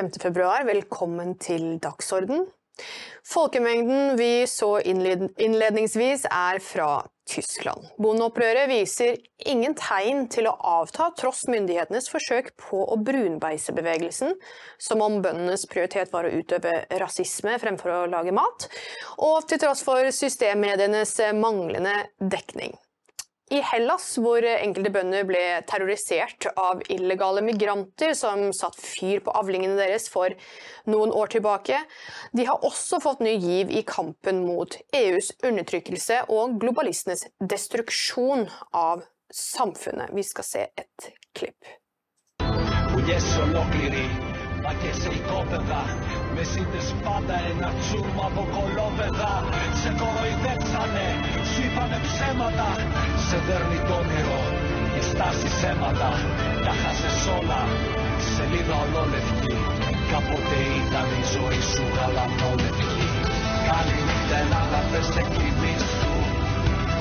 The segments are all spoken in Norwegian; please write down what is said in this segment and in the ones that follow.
mandag 5. februar. Velkommen til Dagsorden. Folkemengden vi så innledningsvis er fra Tyskland. Bondeopprøret viser ingen tegn til å avta, tross myndighetenes forsøk på å brunbeise bevegelsen, som om bøndenes prioritet var å utøve rasisme fremfor å lage mat, og til tross for systemmedienes manglende dekning. I Hellas, hvor enkelte bønder ble terrorisert av illegale migranter som satt fyr på avlingene deres for noen år tilbake, de har også fått ny giv i kampen mot EUs undertrykkelse og globalistenes destruksjon av samfunnet. Vi skal se et klipp. Μα και σε οικόπεδα Με σύντε πάντα ένα τσούρμα από κολόπεδα Σε κοροϊδέψανε, σου είπανε ψέματα Σε δέρνει το όνειρο και στάσεις αίματα Τα χάσες όλα, σελίδα ολόλευκη Κάποτε ήταν η ζωή σου γαλανόλευκη. Καληνύχτα Ελλάδα πες σε κλειδί σου.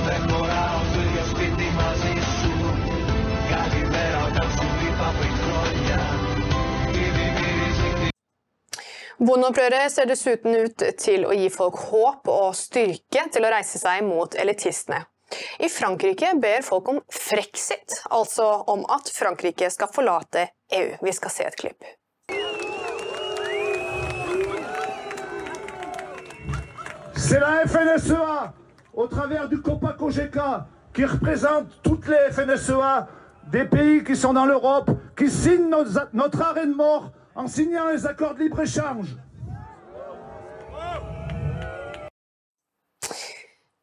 Δεν χωράω το ίδιο σπίτι μαζί σου. Καλημέρα όταν σου είπα πριν χρόνια Bondeopprøret ser dessuten ut til å gi folk håp og styrke til å reise seg mot elitistene. I Frankrike ber folk om frexit, altså om at Frankrike skal forlate EU. Vi skal se et klipp. C'est la FNSEA, au travers du COPA-COGECA, qui représente toutes les FNSEA des pays qui sont dans l'Europe, qui signent notre arrêt de mort en signant les accords de libre-échange.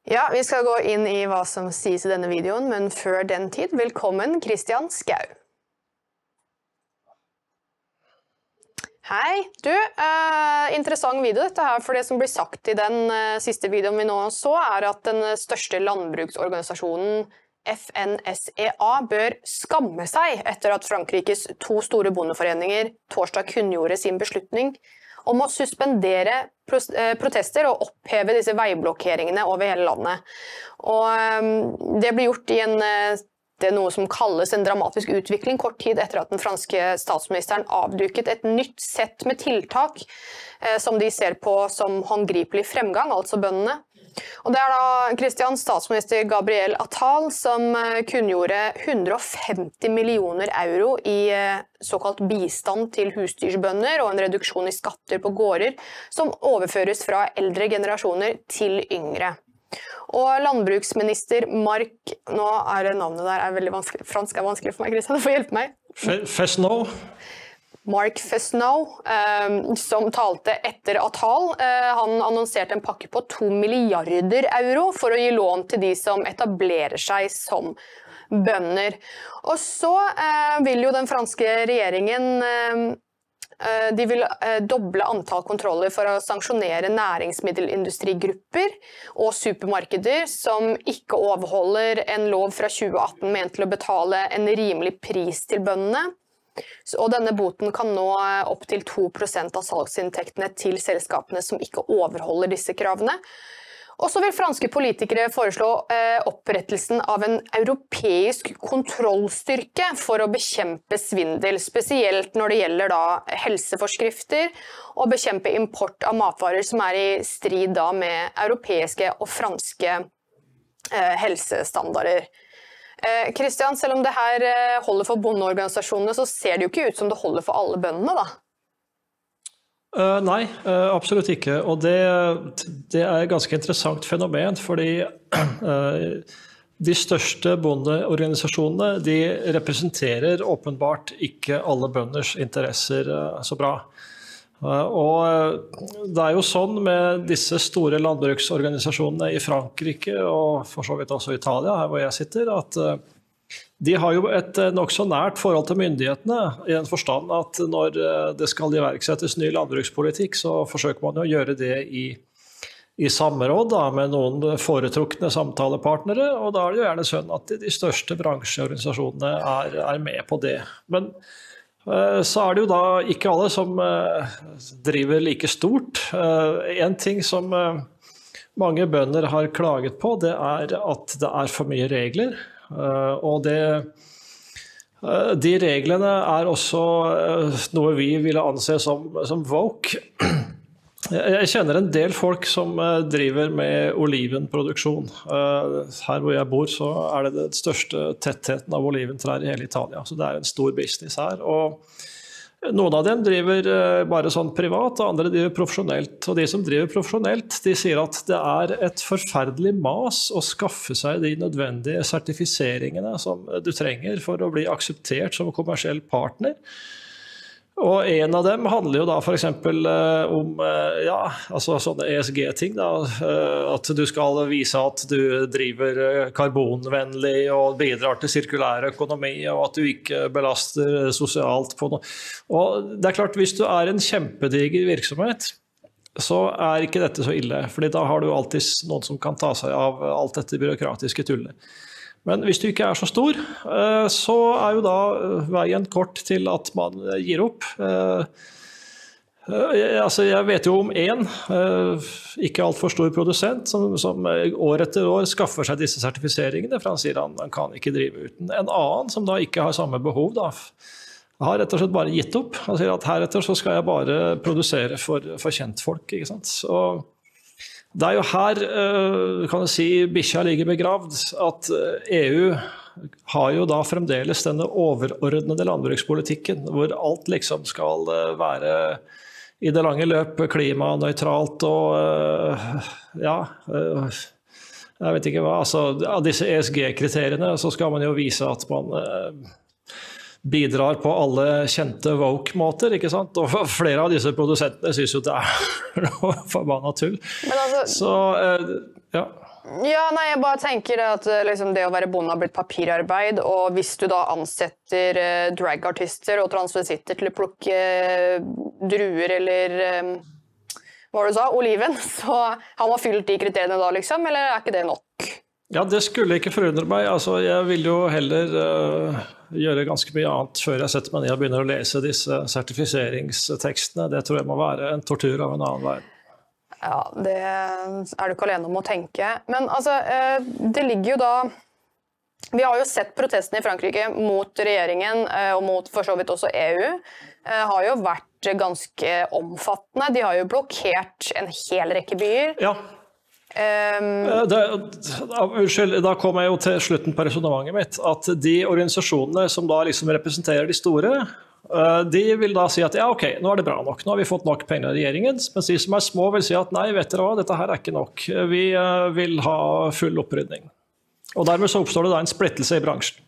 Ja, Vi skal gå inn i hva som sies i denne videoen, men før den tid, velkommen Christian Skau. Hei. Du, eh, interessant video dette her, for det som blir sagt i den eh, siste videoen vi nå så, er at den største landbruksorganisasjonen FNSEA bør skamme seg etter at Frankrikes to store bondeforeninger torsdag kunngjorde sin beslutning om å suspendere eh, protester og oppheve disse veiblokkeringene over hele landet. Og ehm, det ble gjort i en eh, noe som kalles en dramatisk utvikling, kort tid etter at den franske statsministeren avduket et nytt sett med tiltak eh, som de ser på som håndgripelig fremgang, altså bøndene. Og det er da Christian, statsminister Gabriel Atal som eh, kunngjorde 150 millioner euro i eh, såkalt bistand til husdyrbønder og en reduksjon i skatter på gårder som overføres fra eldre generasjoner til yngre. Og landbruksminister Mark Nå er navnet der er veldig vanskelig. Fransk er vanskelig for meg, Christian. Du får hjelpe meg. Fesneau. Mark Fesnow, eh, som talte etter Atal. Eh, han annonserte en pakke på to milliarder euro for å gi lån til de som etablerer seg som bønder. Og så eh, vil jo den franske regjeringen de vil doble antall kontroller for å sanksjonere næringsmiddelindustrigrupper og supermarkeder som ikke overholder en lov fra 2018 ment til å betale en rimelig pris til bøndene. Og denne boten kan nå eh, opptil 2% av salgsinntektene til selskapene som ikke overholder disse kravene. Og så vil franske politikere foreslå eh, opprettelsen av en europeisk kontrollstyrke for å bekjempe svindel, spesielt når det gjelder helseforskrifter og bekjempe import av matvarer som er i strid med europeiske og franske eh, helsestandarder. Kristian, eh, selv om det her eh, holder for bondeorganisasjonene, så ser det jo ikke ut som det holder for alle bøndene, da? Uh, nei, absolutt ikke. Og det, det, er et ganske interessant fenomen. Fordi de største bondeorganisasjonene de representerer åpenbart ikke alle bønders interesser så bra. Eh, og eh, det er jo sånn med disse store landbruksorganisasjonene i Frankrike og for så vidt også Italia, her hvor jeg sitter, at eh, de har jo et nokså nært forhold til myndighetene, i den forstand at når det skal iverksettes ny landbrukspolitikk, så forsøker man jo å gjøre det i, i samråd da, med noen foretrukne samtalepartnere. Og da er det jo gjerne sånn at de, største bransjeorganisasjonene er, er med på det. Men så er det jo da ikke alle som eh, driver like stort. Eh, en ting som mange bønder har klaget på, det er at det er for mye regler. Og det De reglene er også noe vi ville anse som, som woke. Jeg kjenner en del folk som driver med olivenproduksjon. Her hvor jeg bor, så er det den største tettheten av oliventrær i hele Italia. Så det er en stor business her. Og noen av dem driver eh, bare sånn privat, og andre driver profesjonelt. Og de som driver profesjonelt, de sier at det er et forferdelig mas å skaffe seg de nødvendige sertifiseringene som du trenger for å bli akseptert som kommersiell partner. Og en av dem handler jo da f.eks. Eh, om eh, ja, altså sånne ESG-ting. Eh, at du skal vise at du driver karbonvennlig og bidrar til sirkulær økonomi, og at du ikke belaster sosialt på noe. Og det er klart, hvis du er en kjempediger virksomhet, så er ikke dette så ille. fordi da har du alltid noen som kan ta seg av alt dette byråkratiske tullet. Men hvis du ikke er så stor, eh, så er jo da eh, veien kort til at man gir opp. Eh, altså, jeg vet jo om én, ikke altfor stor produsent, som, som, år etter år skaffer seg disse sertifiseringene, for han sier han, han kan ikke drive uten. En annen som da ikke har samme behov, da, har rett og slett bare gitt opp. Han sier at heretter så skal jeg bare produsere for, for kjentfolk. ikke sant? Så det er jo her eh, kan du si, bikkja ligger begravd. At EU eh, e har jo da fremdeles denne overordnede landbrukspolitikken, hvor alt liksom skal eh, være i det lange løp klimanøytralt og ja jeg vet ikke hva. altså Av disse ESG-kriteriene så skal man jo vise at man bidrar på alle kjente woke-måter. ikke sant? Og flere av disse produsentene syns jo det er noe forbanna tull. Altså, Så, eh, ja. Ja, nei, jeg bare tenker at eh, liksom, Det å være bonde har blitt papirarbeid. og Hvis du da ansetter eh, dragartister og transvestitter til å plukke druer eller hva var det du sa, oliven, så har man fylt de kriteriene da, liksom? Eller er ikke det nok? Ja, Det skulle ikke forundre meg. Altså, jeg vil jo heller uh, gjøre ganske mye annet før jeg setter meg ned og begynner å lese disse sertifiseringstekstene. Det tror jeg må være en tortur av en annen verden. Ja, det er du ikke alene om å tenke. Men altså, uh, det ligger jo da Vi har jo sett protestene i Frankrike mot regjeringen uh, og mot for så vidt også EU. har jo vært ganske omfattende. De har jo blokkert en hel rekke byer. Ja, Um, da, unnskyld, da kommer jeg jo til slutten på resonnementet mitt. At de organisasjonene som da liksom representerer de store, uh, de vil da si at ja, ok, nå er det bra nok, nå har vi fått nok penger av regjeringen. Mens de som er små vil si at nei, vet dere hva, dette her er ikke nok. Vi uh, vil ha full opprydning. Og dermed så oppstår det da en splittelse i bransjen.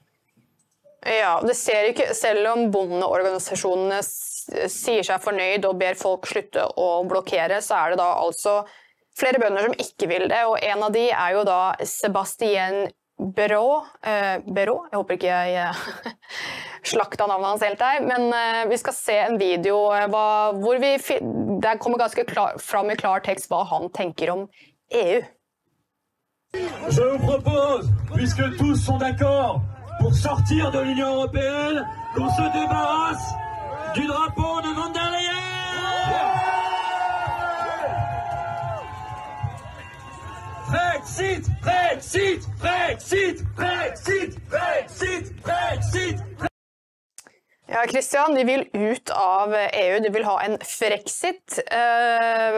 Ja, det ser ikke, Selv om bondeorganisasjonene sier seg fornøyd og ber folk slutte å blokkere, så er det da altså flere bønder som ikke vil det, og en av de er jo da Sebastien Bero. Eh, Bero? Jeg håper ikke jeg eh, slakta navnet hans helt der. Men eh, vi skal se en video eh, hva, hvor vi Der kommer ganske klar, fram i klar tekst hva han tenker om EU. Je vous propose, puisque tous sont d'accord pour sortir de l'Union européenne, qu'on se débarrasse du drapeau de Van der Leyen Brexit, Brexit, Brexit, Brexit, Ja, Christian, de vil ut av EU, de vil ha en frexit. Eh,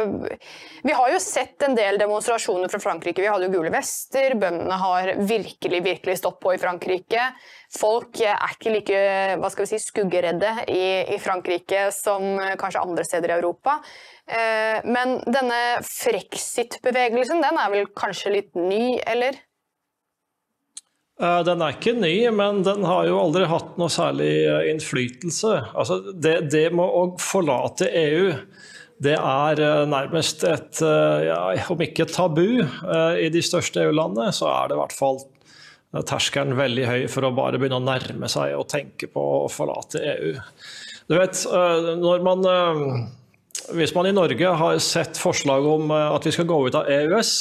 vi har jo sett en del demonstrasjoner fra Frankrike. Vi hadde jo gule vester, bøndene har virkelig virkelig stått på i Frankrike. Folk er ikke like hva skal vi si, skuggeredde i, i Frankrike som kanskje andre steder i Europa. Eh, men denne frexit-bevegelsen den er vel kanskje litt ny, eller? Eh, den er ikke ny, men den har jo aldri hatt noe særlig eh, innflytelse. Altså det, det med å forlate EU, det er nærmest et, ja, om ikke tabu i de største EU-landene, så er det i hvert fall terskelen veldig høy for å bare begynne å nærme seg og tenke på å forlate EU. Du vet, når man hvis man i Norge har sett forslag om eh, at vi skal gå ut av EØS,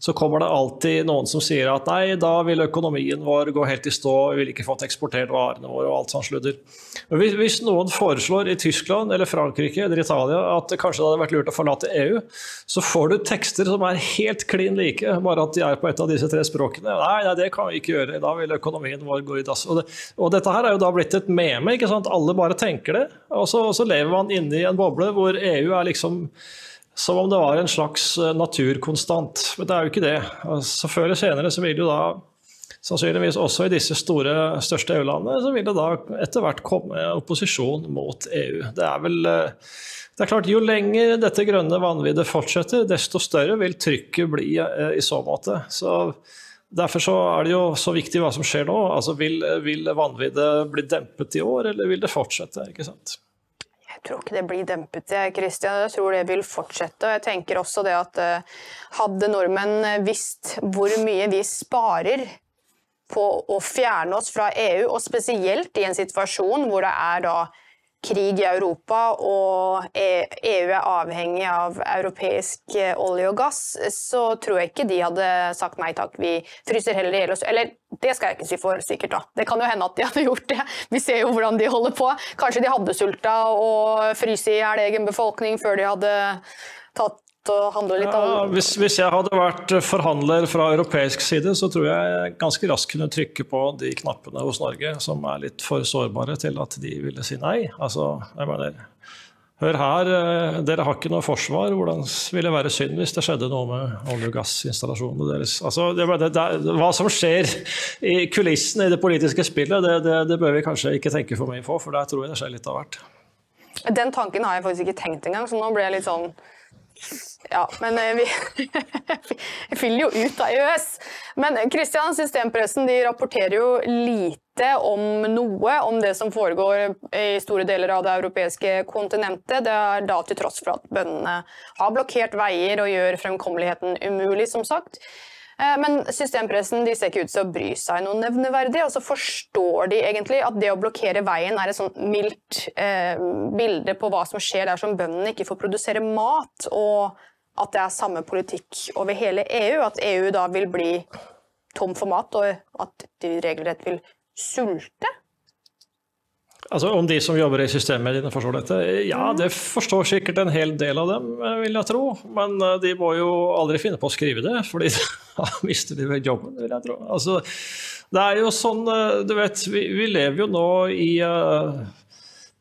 så kommer det alltid noen som sier at nei, da vil økonomien vår gå helt i stå, vi vil ikke fått eksportert varene våre og alt sånt sludder. Hvis, hvis, noen foreslår i Tyskland eller Frankrike eller Italia at det kanskje hadde vært lurt å forlate EU, så får du tekster som er helt klin like, bare at de er på et av disse tre språkene. Nei, nei det kan vi ikke gjøre, da vil økonomien vår gå i dass. Og, det, og dette her er jo da blitt et meme, ikke sant? alle bare tenker det. Og så, og så lever man inne i en boble hvor EU er liksom som om det var en slags eh, naturkonstant. Men det er jo ikke det. Altså, før eller senere så vil jo da sannsynligvis også i disse store, største EU-landene, så vil det da etter hvert komme opposisjon mot EU. Det er vel eh, det er klart, Jo lenger dette grønne vanviddet fortsetter, desto større vil trykket bli eh, i så måte. Så Derfor så er det jo så viktig hva som skjer nå. Altså, Vil, vil vanviddet bli dempet i år, eller vil det fortsette? ikke sant? Jeg tror ikke det blir dempet, jeg, Christian. Jeg tror det vil fortsette. Og jeg tenker også det at eh, hadde nordmenn visst hvor mye vi sparer på å fjerne oss fra EU, og spesielt i en situasjon hvor det er da krig i Europa og EU e er avhengig av europeisk eh, olje og gass, så tror jeg ikke de hadde sagt nei takk, vi fryser heller i hjel. Eller det skal jeg ikke si for sikkert, da. Det kan jo hende at de hadde gjort det. Vi ser jo hvordan de holder på. Kanskje de hadde sulta og fryst i hjel egen befolkning før de hadde tatt å handle litt ja, hvis, hvis, jeg hadde vært forhandler fra europeisk side, så tror jeg ganske raskt kunne trykke på de knappene hos Norge som er litt for sårbare til at de ville si nei. Altså, jeg mener, Hør her, eh, dere har ikke noe forsvar. Hvordan ville det være synd hvis det skjedde noe med olje- og gassinstallasjonene deres? Altså, det, det, det, hva som skjer i kulissene i det politiske spillet, det, bør vi kanskje ikke tenke for mye på, for der tror jeg det skjer litt av hvert. Den tanken har jeg faktisk ikke tenkt engang, så nå ble jeg litt sånn ja, men eh, vi, fyller jo ut av EØS. Men Kristian, systempressen de rapporterer jo lite om noe om det som foregår i store deler av det europeiske kontinentet. Det er da til tross for at bøndene har blokkert veier og gjør fremkommeligheten umulig, som sagt. Eh, men systempressen de ser ikke ut til å bry seg noe nevneverdig. Og så forstår de egentlig at det å blokkere veien er et sånt mildt eh, bilde på hva som skjer der som bøndene ikke får produsere mat, og at det er samme politikk over hele EU. At EU da vil bli tom for mat, og at de regelrett vil sulte. Altså Om de som jobber i systemmediene forstår dette? Ja, det forstår sikkert en hel del av dem, vil jeg tro. Men eh, de må jo aldri finne på å skrive det, fordi da mister de vel jobben, vil jeg tro. Altså, det er jo sånn, eh, du vet, vi, vi lever jo nå i uh,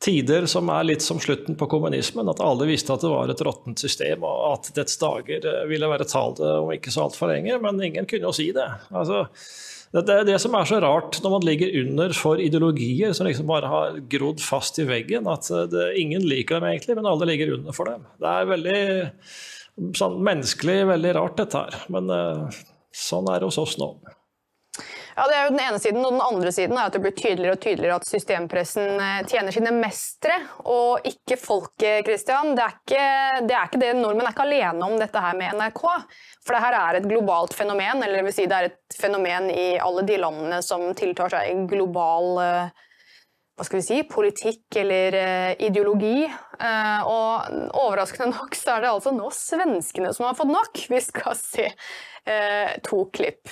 tider som er litt som slutten på kommunismen. At alle visste at det var et råttent system, og at dets dager ville være talte om ikke så altfor lenge. Men ingen kunne jo si det. Altså, det er det som er så rart når man ligger under for ideologier som liksom bare har grodd fast i veggen. At eh, det, ingen liker dem egentlig, men alle ligger under for dem. Det er veldig sånn menneskelig veldig rart, dette her. Men sånn er det hos oss nå. Ja, Det er jo den ene siden, og den andre siden er at det blir tydeligere og tydeligere at systempressen eh, tjener sine mestere, og ikke folket. Christian. Det er ikke det, er ikke det. Nordmenn er ikke alene om dette her med NRK. For det her er et globalt fenomen, eller det vil si det er et fenomen i alle de landene som tiltar seg global eh, hva skal vi si, politikk eller uh, ideologi. Og overraskende nok så er det altså nå svenskene som har fått nok. Vi skal se to klipp.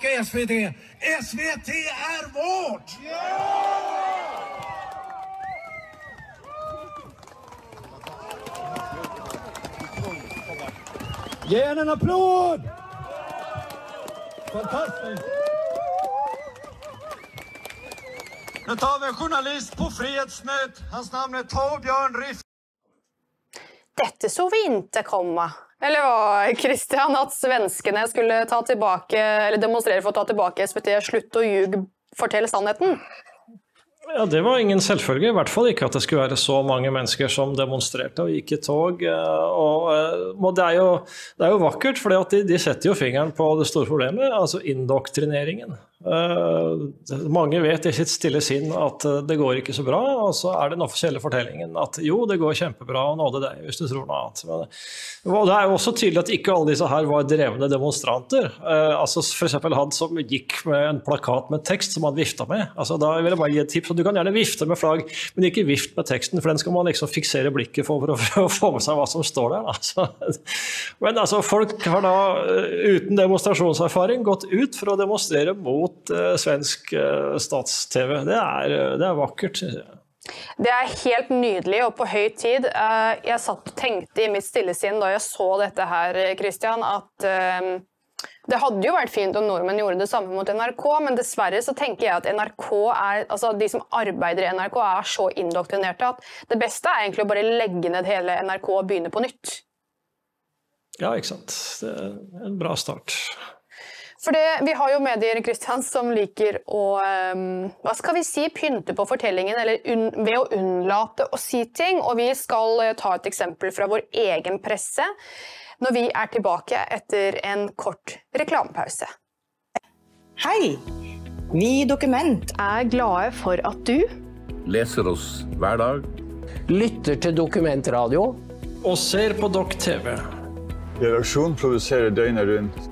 tillbaka SVT. SVT er vårt! Ge henne en applåd! Fantastisk! Nå tar vi en journalist på Frihetsnytt. Hans navn er Torbjørn Riff. Dette så vi ikke komma. Eller hva, Christian? At svenskene skulle tilbake, demonstrere for å ta tilbake SVT Slutt å ljuge, fortell sannheten? Ja, Det var ingen selvfølge. I hvert fall ikke at det skulle være så mange mennesker som demonstrerte og gikk i tog. eh, Og, eh, og det, er jo, det er jo vakkert, for de, de setter jo fingeren på det store problemet, altså indoktrineringen. Eh, mange vet i sitt stille sinn at eh, det går ikke så bra, og så er den offisielle fortellingen at jo, det går kjempebra, og nåde deg hvis du tror noe annet. Men, det er jo også tydelig at ikke alle disse her var drevne demonstranter. Uh, altså F.eks. han som gikk med en plakat med tekst som han vifta med. Altså, da vil jeg bare gi et tips. Du kan gjerne vifte med flagg, men ikke vift med teksten, for den skal man liksom fiksere blikket for for å, for å få med seg hva som står der. Altså. Men altså, folk har da eh, uten demonstrasjonserfaring gått ut for å demonstrere mot uh, svensk uh, stats-TV. Det, er, det er vakkert. Det er helt nydelig og på høy tid. Eh, Jeg satt og tenkte i mitt stille sinn da jeg så dette her, Christian, at eh, det hadde jo vært fint om nordmenn gjorde det samme mot NRK, men dessverre så tenker jeg at NRK er, altså de som arbeider i NRK er så indoktrinerte at det beste er egentlig å bare legge ned hele NRK og begynne på nytt. Ja, ikke sant. Det er en bra start. For det, Vi har jo medier Christian, som liker å um, hva skal vi si, pynte på fortellingen eller un, ved å unnlate å si ting. Og Vi skal uh, ta et eksempel fra vår egen presse når vi er tilbake etter en kort reklamepause. Hei! Vi i Dokument Er glade for at du leser oss hver dag. Lytter til dokumentradio. Og ser på Dokk TV. Redaksjonen produserer døgnet rundt.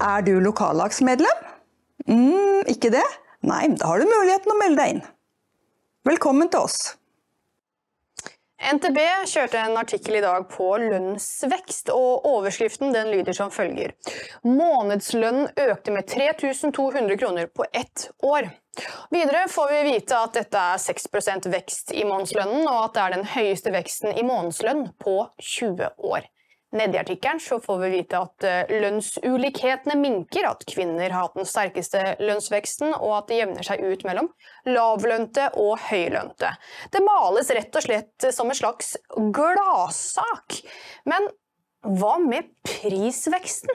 Er du lokallagsmedlem? Mm, ikke det? Nei, da har du muligheten å melde deg inn. Velkommen til oss. NTB kjørte en artikkel i dag på lønnsvekst, og overskriften den lyder som følger. Månedslønnen økte med 3200 kroner på ett år. Videre får vi vite at dette er 6% vekst i månedslønnen, og at det er den høyeste veksten i månedslønn på 20 år. Nede i artikkelen får vi vite at eh, lønnsulikhetene minker, at kvinner har hatt den sterkeste lønnsveksten, og at det jevner seg ut mellom lavlønte og høylønte. Det males rett og slett som en slags gladsak. Men hva med prisveksten?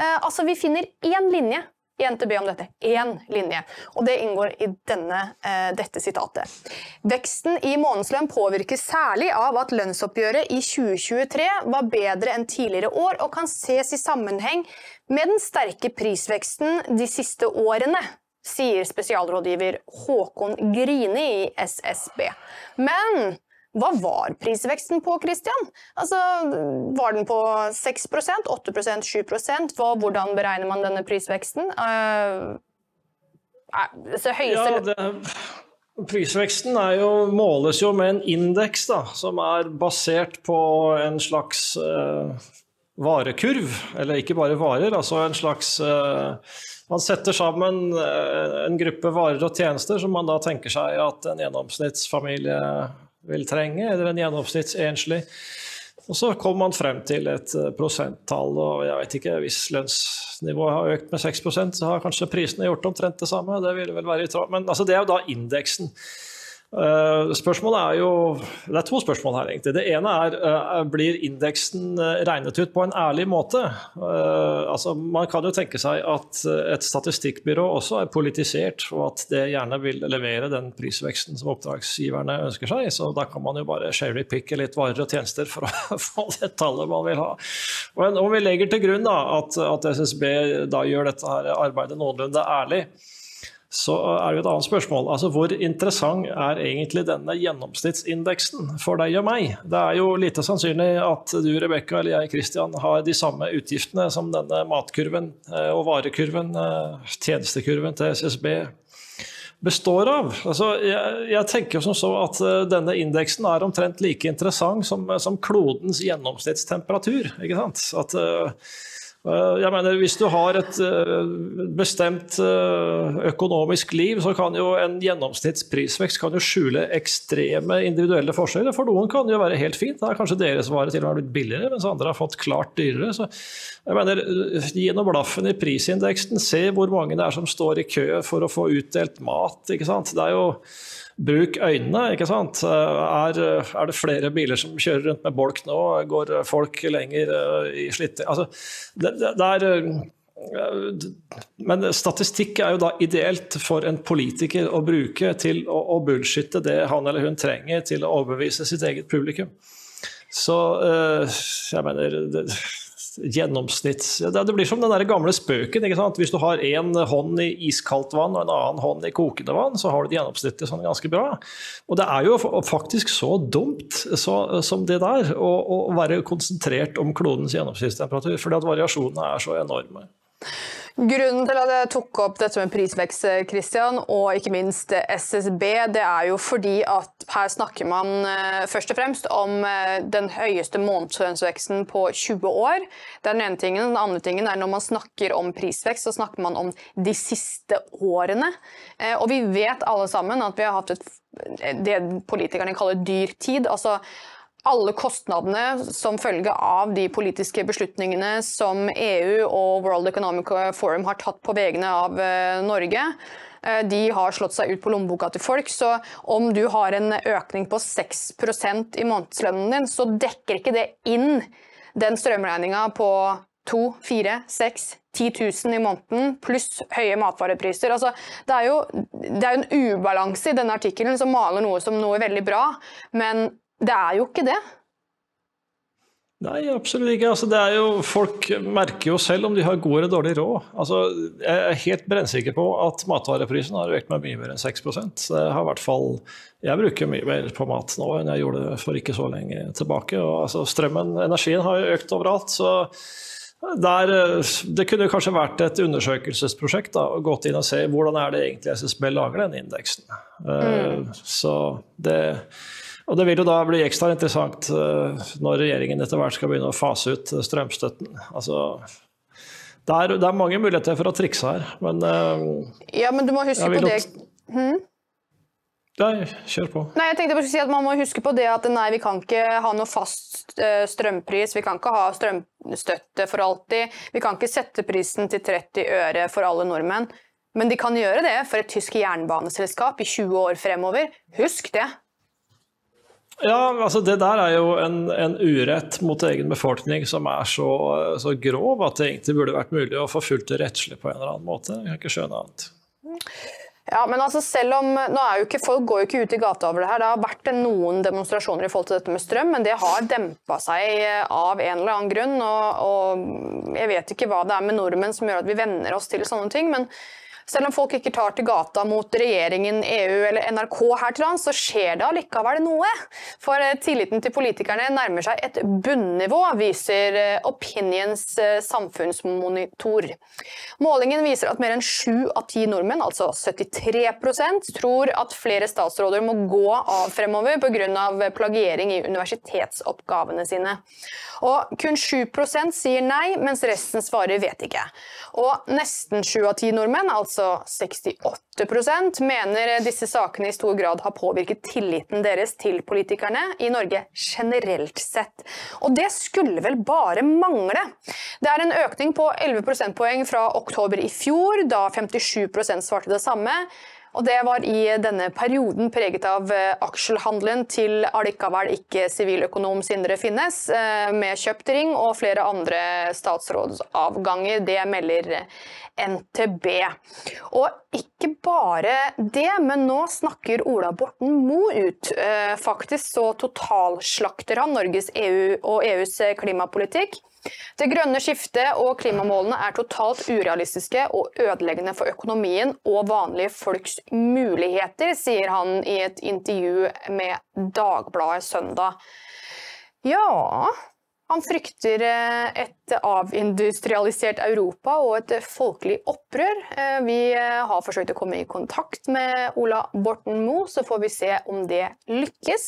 Eh, altså, vi finner én linje i NTB om dette. Én linje. Og det inngår i denne, eh, dette sitatet. Veksten i månedslønn påvirkes særlig av at lønnsoppgjøret i 2023 var bedre enn tidligere år, og kan ses i sammenheng med den sterke prisveksten de siste årene, sier spesialrådgiver Håkon Grini i SSB. Men hva var prisveksten på, Christian? Altså, var den på 6% 8 7 Hva, Hvordan beregner man denne prisveksten? Uh. Ja, det, prisveksten jo, måles jo med en indeks som er basert på en slags uh, varekurv. Eller ikke bare varer, altså en slags uh, Man setter sammen en gruppe varer og tjenester som man da tenker seg at en gjennomsnittsfamilie vil trenge, eller en gjennomsnittsenslig. Og så kommer man frem til et prosenttall, og jeg vet ikke, hvis lønnsnivået har økt med 6% så har kanskje prisene gjort omtrent det samme. Det vil vel være i tråd. Men altså, det er jo da indeksen. Uh, spørsmålet er jo Det er to spørsmål her, egentlig. Det ene er uh, blir indeksen regnet ut på en ærlig måte. Altså, man kan jo tenke seg at et statistikkbyrå også er politisert, og at det gjerne vil levere den prisveksten som oppdragsgiverne ønsker seg. Så da kan man jo bare sherrypicke litt varer og tjenester for å få det tallet man vil ha. Men om vi legger til grunn da, at, at SSB da gjør dette arbeidet noenlunde ærlig, så er det et annet spørsmål. Altså, Hvor interessant er egentlig denne gjennomsnittsindeksen for deg og meg? Det er jo lite sannsynlig at du Rebekka eller jeg Christian, har de samme utgiftene som denne matkurven eh, og varekurven, eh, tjenestekurven til SSB består av. Altså, jeg, jeg, tenker som så at uh, denne indeksen er omtrent like interessant som, som klodens gjennomsnittstemperatur. ikke sant? At uh, Eh, jeg mener, Hvis du har et eh, bestemt eh, økonomisk liv, så kan jo en gjennomsnittsprisvekst kan jo skjule ekstreme individuelle forskjeller. For noen kan det jo være helt fint. Da er kanskje deres vare til og med blitt billigere, mens andre har fått klart dyrere. Så jeg mener, nå blaffen i prisindeksen. Se hvor mange det er som står i kø for å få utdelt mat. ikke sant? Det er jo Bruk øynene, ikke sant. Er, er, det flere biler som kjører rundt med bolk nå? Går folk lenger eh, i slitte... Altså, det, det, er eh, men statistikk er jo da ideelt for en politiker å bruke til å, å bullshitte det han eller hun trenger til å overbevise sitt eget publikum. Så eh, jeg mener gjennomsnitts... Det blir som den der gamle spøken. Hvis du har én hånd i iskaldt vann og en annen hånd i kokende vann, så har du det gjennomsnittet sånn ganske bra. Og det er jo faktisk så dumt så, som det der, å, å, være konsentrert om klodens gjennomsnittstemperatur, fordi at variasjonene er så enorme. Grunnen til at jeg tok opp dette med prisvekst, Christian, og ikke minst SSB, det er jo fordi at her snakker man eh, først og fremst om eh, den høyeste månedslønnsveksten på 20 år. Det er den ene tingen. Den andre tingen er når man snakker om prisvekst, så snakker man om de siste årene. Eh, og vi vet alle sammen at vi har hatt et, det politikerne kaller dyr tid. altså alle kostnadene som følge av de politiske beslutningene som EU og World Economic Forum har tatt på vegne av eh, Norge, eh, de har slått seg ut på lommeboka til folk. Så om du har en økning på 6% i månedslønnen din, så dekker ikke det inn den strømregninga på 2, 4, 6, 10 000 i måneden, pluss høye matvarepriser. Altså, det er jo det er en ubalanse i denne artikkelen som maler noe som noe veldig bra, men det er jo ikke det. Nei, absolutt ikke. Altså, det er jo, folk merker jo selv om de har god eller dårlig råd. Altså, jeg er helt brennsikker på at matvareprisen har økt med mye mer enn 6 det har hvert fall, Jeg bruker mye mer på mat nå enn jeg gjorde for ikke så lenge tilbake. Og, altså, strømmen, energien har jo økt overalt. så der, det kunne kanskje vært et undersøkelsesprosjekt å gå inn og se hvordan er det egentlig SSB lager den indeksen. Mm. Uh, så det og Det vil jo da bli ekstra interessant eh, når regjeringen etter hvert skal begynne å fase ut eh, strømstøtten. Altså, det, er, det er mange muligheter for å trikse her, men eh, Ja, men du må huske på det hmm? Nei, kjør på. Nei, jeg tenkte bare å si at Man må huske på det at nei, vi kan ikke ha noe fast strømpris. Vi kan ikke ha strømstøtte for alltid. Vi kan ikke sette prisen til 30 øre for alle nordmenn. Men de kan gjøre det for et tysk jernbaneselskap i 20 år fremover. Husk det. Ja, altså Det der er jo en, en urett mot egen befolkning som er så, så, grov at det egentlig burde vært mulig å få fulgt det rettslig på en eller annen måte. Jeg kan ikke skjønne annet. Ja, men altså selv om, nå er jo ikke, Folk går jo ikke ut i gata over det her. Det har vært noen demonstrasjoner i forhold til dette med strøm, men det har dempa seg av en eller annen grunn. Og, og Jeg vet ikke hva det er med nordmenn som gjør at vi venner oss til sånne ting. men selv om folk ikke tar til gata mot regjeringen, EU eller NRK her til lands, så skjer det allikevel noe. For eh, tilliten til politikerne nærmer seg et bunnivå, viser eh, Opinions eh, samfunnsmonitor. Målingen viser at mer enn sju av ti nordmenn, altså 73% tror at flere statsråder må gå av fremover pga. plagiering i universitetsoppgavene sine. Og kun 7% sier nei, mens resten svarer vet ikke. Og nesten sju av ti nordmenn, altså 68% mener disse sakene i stor grad har påvirket tilliten deres til politikerne i Norge generelt sett. Og det skulle vel bare mangle. Det er en økning på 11 prosentpoeng fra oktober i fjor, da 57% svarte det samme. Og det var i denne perioden preget av eh, aksjehandelen til allikevel ikke siviløkonom Sindre Finnes, eh, med kjøpt ring og flere andre statsrådsavganger. Det melder NTB. Og ikke bare det, men nå snakker Ola Borten Moe ut. Eh, faktisk så totalslakter han Norges EU og EUs klimapolitikk Det grønne skiftet og klimamålene er totalt urealistiske og ødeleggende for økonomien og vanlige folks muligheter, sier han i et intervju med Dagbladet søndag. Ja, han frykter eh, et avindustrialisert Europa og et folkelig opprør. Eh, vi eh, har forsøkt å komme i kontakt med Ola Borten Moe, så får vi se om det lykkes.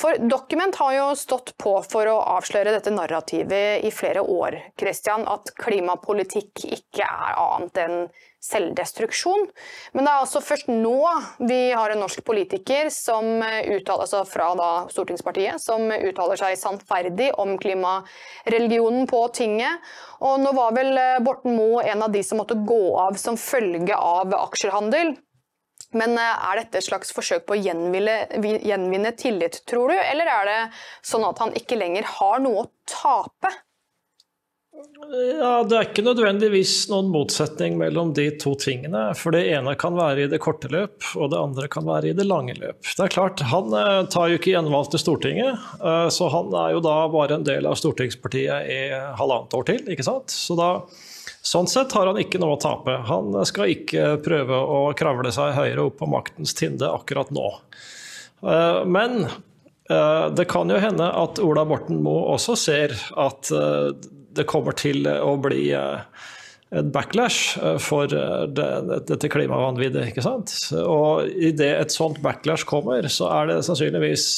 For Document har jo stått på for å avsløre dette narrativet i flere år, Christian, at klimapolitikk ikke er annet enn selvdestruksjon. Men det er altså først nå vi har en norsk politiker som uttaler, altså fra Stortingspartiet som uttaler seg sannferdig om klimareligionen på tinget. Og nå var vel Borten Moe en av de som måtte gå av som følge av aksjehandel. Men eh, er dette et slags forsøk på å gjenvinne, tillit, tror du? Eller er det sånn at han ikke lenger har noe å tape? Ja, Det er ikke nødvendigvis noen motsetning mellom de to tingene. For det ene kan være i det korte løp, og det andre kan være i det lange løp. Det er klart, Han eh, tar jo ikke gjenvalg til Stortinget, eh, så han er jo da bare en del av stortingspartiet i halvannet år til. ikke sant? Så da Sånn sett har han ikke noe å tape. Han skal ikke prøve å kravle seg høyere opp på maktens tinde akkurat nå. Eh, men eh, det kan jo hende at Ola Borten Moe også ser at eh, det kommer til å bli et backlash for dette klimavanviddet. ikke sant? Og idet et sånt backlash kommer, så er det sannsynligvis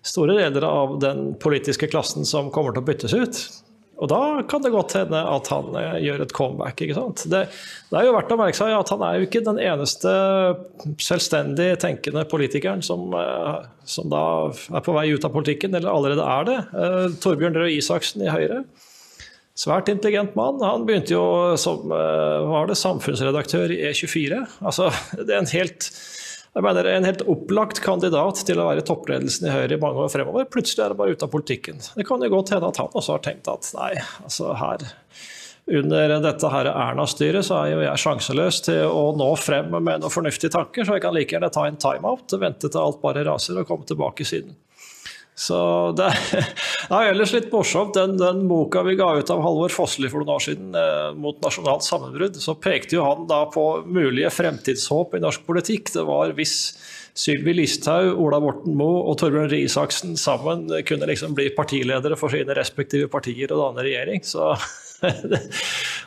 store deler av den politiske klassen som kommer til å byttes ut. Og da kan det godt hende at han eh, gjør et comeback. ikke sant? Det, det, er jo verdt å merke seg at han er jo ikke den eneste selvstendig tenkende politikeren som, eh, som da er på vei ut av politikken, eller allerede er det. Uh, Torbjørn Røe Isaksen i Høyre. Svært intelligent mann. Han begynte jo som var det, samfunnsredaktør i E24. Altså, det er en helt jeg mener En helt opplagt kandidat til å være toppledelsen i Høyre i mange år fremover. Plutselig er det bare ute av politikken. Det kan jo godt hende at han også har tenkt at nei, altså her under dette her Erna-styret så er jo jeg sjanseløs til å nå frem med noen fornuftige tanker, så jeg kan like gjerne ta en timeout, vente til alt bare raser og komme tilbake siden. Så det er, er ellers litt morsomt. Den, den, boka vi ga ut av Halvor Fossli for noen år siden, eh, 'Mot nasjonalt sammenbrudd', så pekte jo han da på mulige fremtidshåp i norsk politikk. Det var hvis Sylvi Listhaug, Ola Borten Moe og Torbjørn Røe Isaksen sammen kunne liksom bli partiledere for sine respektive partier og danne regjering. Så det,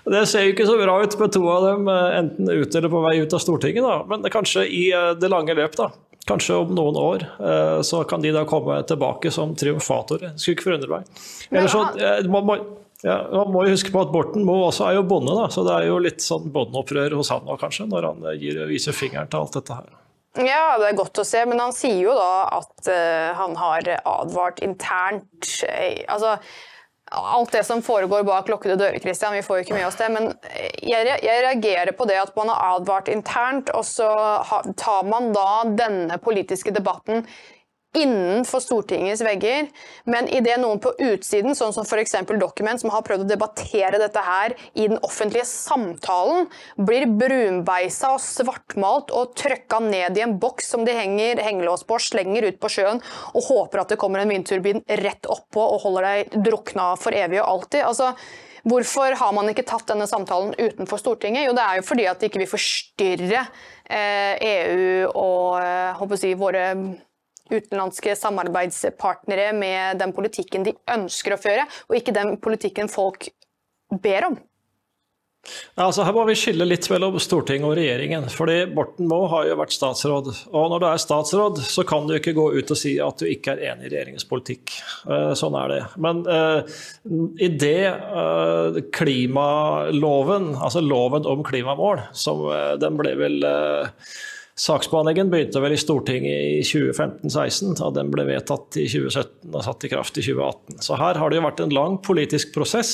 det, ser jo ikke så bra ut med to av dem eh, enten ute eller på vei ut av Stortinget, da. men kanskje i eh, det lange løp. da. Kanskje om noen år eh, så kan de da komme tilbake som triumfatorer. Skulle ikke forundre meg. Eller så, eh, man, må, ja, man må jo huske på at Borten Moe også er jo bonde, da, så det er jo litt sånn bondeopprør hos han nå, kanskje, når han eh, gir, viser fingeren til alt dette her. Ja, det er godt å se, men han sier jo da at uh, han har advart internt. Altså, alt det som foregår bak lukkede dører, Christian, vi får jo ikke med oss det. Men jeg, jeg, reagerer på det at man har advart internt, og så tar man da denne politiske debatten innenfor Stortingets vegger, men idet noen på utsiden, sånn som f.eks. Document, som har prøvd å debattere dette her i den offentlige samtalen, blir brunbeisa og svartmalt og trøkka ned i en boks som de henger hengelås på, slenger ut på sjøen og håper at det kommer en vindturbin rett oppå og holder deg drukna for evig og alltid. Altså, Hvorfor har man ikke tatt denne samtalen utenfor Stortinget? Jo, det er jo fordi at de ikke vil forstyrre eh, EU og eh, si, våre utenlandske samarbeidspartnere med den politikken de ønsker å føre, og ikke den politikken folk ber om. Altså her må vi skille litt mellom Stortinget og regjeringen. fordi Borten Moe har jo vært statsråd. Og når du er statsråd, så kan du ikke gå ut og si at du ikke er enig i regjeringens politikk. Eh, sånn er det. Men uh, i det uh, klimaloven, altså loven om klimamål, som uh, den ble vel uh, Saksbehandlingen begynte vel i Stortinget i 2015-2016, og den ble vedtatt i 2017 og satt i kraft i 2018. Så her har det jo vært en lang politisk prosess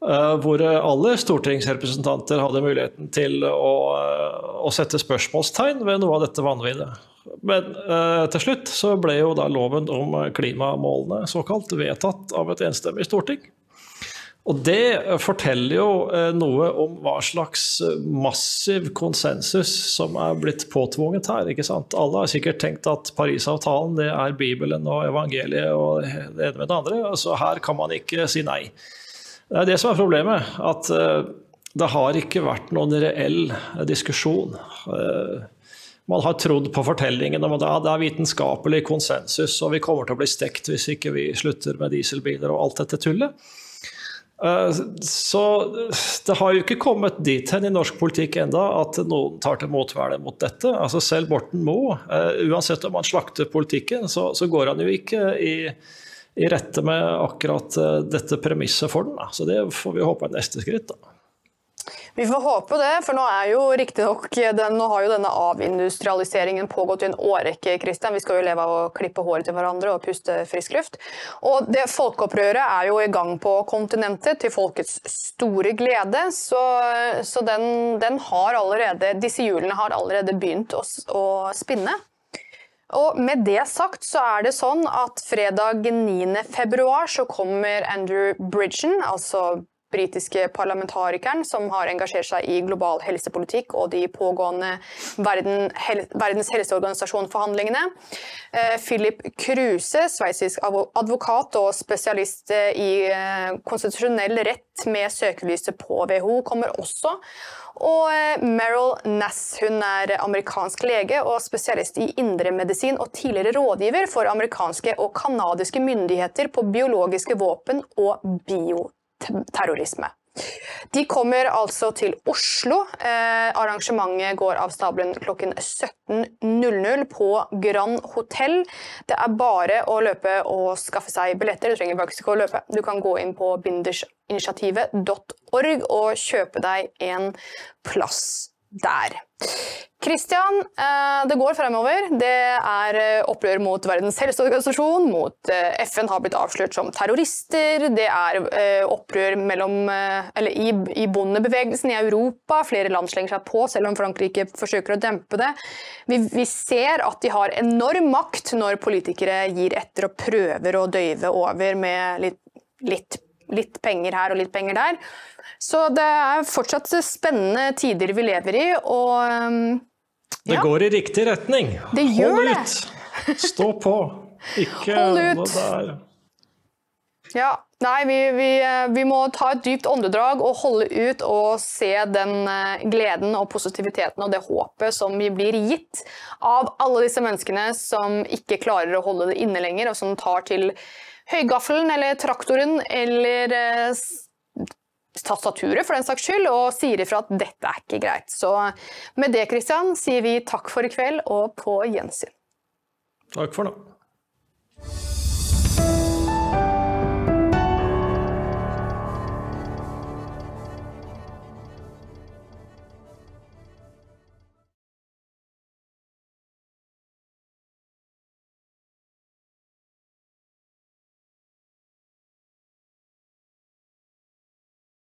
uh, hvor alle stortingsrepresentanter hadde muligheten til å, uh, å sette spørsmålstegn ved noe av dette vanviddet. Men uh, til slutt så ble jo da loven om klimamålene såkalt vedtatt av et enstemmig storting. Og det forteller jo eh, noe om hva slags eh, massiv konsensus som er blitt påtvunget her. ikke sant? Alle har sikkert tenkt at Parisavtalen det er Bibelen og evangeliet og det ene med det andre. Så her kan man ikke si nei. Det er det som er problemet. At eh, det har ikke vært noen reell diskusjon. Man har trodd på fortellingen om at det er vitenskapelig konsensus, og vi kommer til å bli stekt hvis ikke vi slutter med dieselbiler og alt dette tullet. Eh, så det har jo ikke kommet dit hen i norsk politikk enda at noen tar til motvære mot dette. Altså Selv Borten Moe, eh, uansett om han slakter politikken, så, så går han jo ikke i, i rette med akkurat eh, dette premisset for den. Så det får vi håpe er neste skritt. da. Vi får håpe det, for nå er jo riktignok Nå har jo denne avindustrialiseringen pågått i en årrekke, Christian. Vi skal jo leve av å klippe håret til hverandre og puste frisk luft. Og det folkeopprøret er jo i gang på kontinentet, til folkets store glede. Så, så den, den, har allerede Disse hjulene har allerede begynt å, å spinne. Og med det sagt så er det sånn at fredag 9.2 så kommer Andrew Bridgen, altså britiske parlamentarikeren som har engasjert seg i global helsepolitikk og de pågående verden, hel, Verdens helseorganisasjon-forhandlingene. Eh, Philip Kruse, sveitsisk advokat og spesialist eh, i eh, konstitusjonell rett med søkelyset på WHO, kommer også. Og Meryl Nass hun er amerikansk lege og spesialist i indremedisin og tidligere rådgiver for amerikanske og canadiske myndigheter på biologiske våpen og bioteknologi terrorisme. De kommer altså til Oslo. Eh, arrangementet går av stabelen klokken 17.00 på Grand Hotell. Det er bare å løpe og skaffe seg billetter. Du trenger faktisk ikke å løpe. Du kan gå inn på bindersinitiativet.org og kjøpe deg en plass der. Kristian, eh, det går fremover. Det er eh, opprør mot Verdens helseorganisasjon, mot eh, FN har blitt avslørt som terrorister. Det er opprør mellom, i, i bondebevegelsen i Europa. Flere land slenger seg på, selv om Frankrike forsøker å dempe det. Vi, vi ser at de har enorm makt når politikere gir etter og prøver å døyve over med litt, litt litt penger her og litt penger der. Så det er fortsatt spennende tider vi lever i, og um, ja. Det går i riktig retning. Det gjør Hold det. ut! Stå på. Ikke Hold ut. Ja, nei, vi, vi, vi, må ta et dypt åndedrag og holde ut og se den eh, gleden og positiviteten og det håpet som vi blir gitt av alle disse menneskene som ikke klarer å holde det inne lenger, og som tar til høygaffelen eller traktoren eller eh, tastaturet for den saks skyld, og sier ifra at dette er ikke greit. Så med det Christian, sier vi takk for i kveld og på gjensyn. Takk for nå.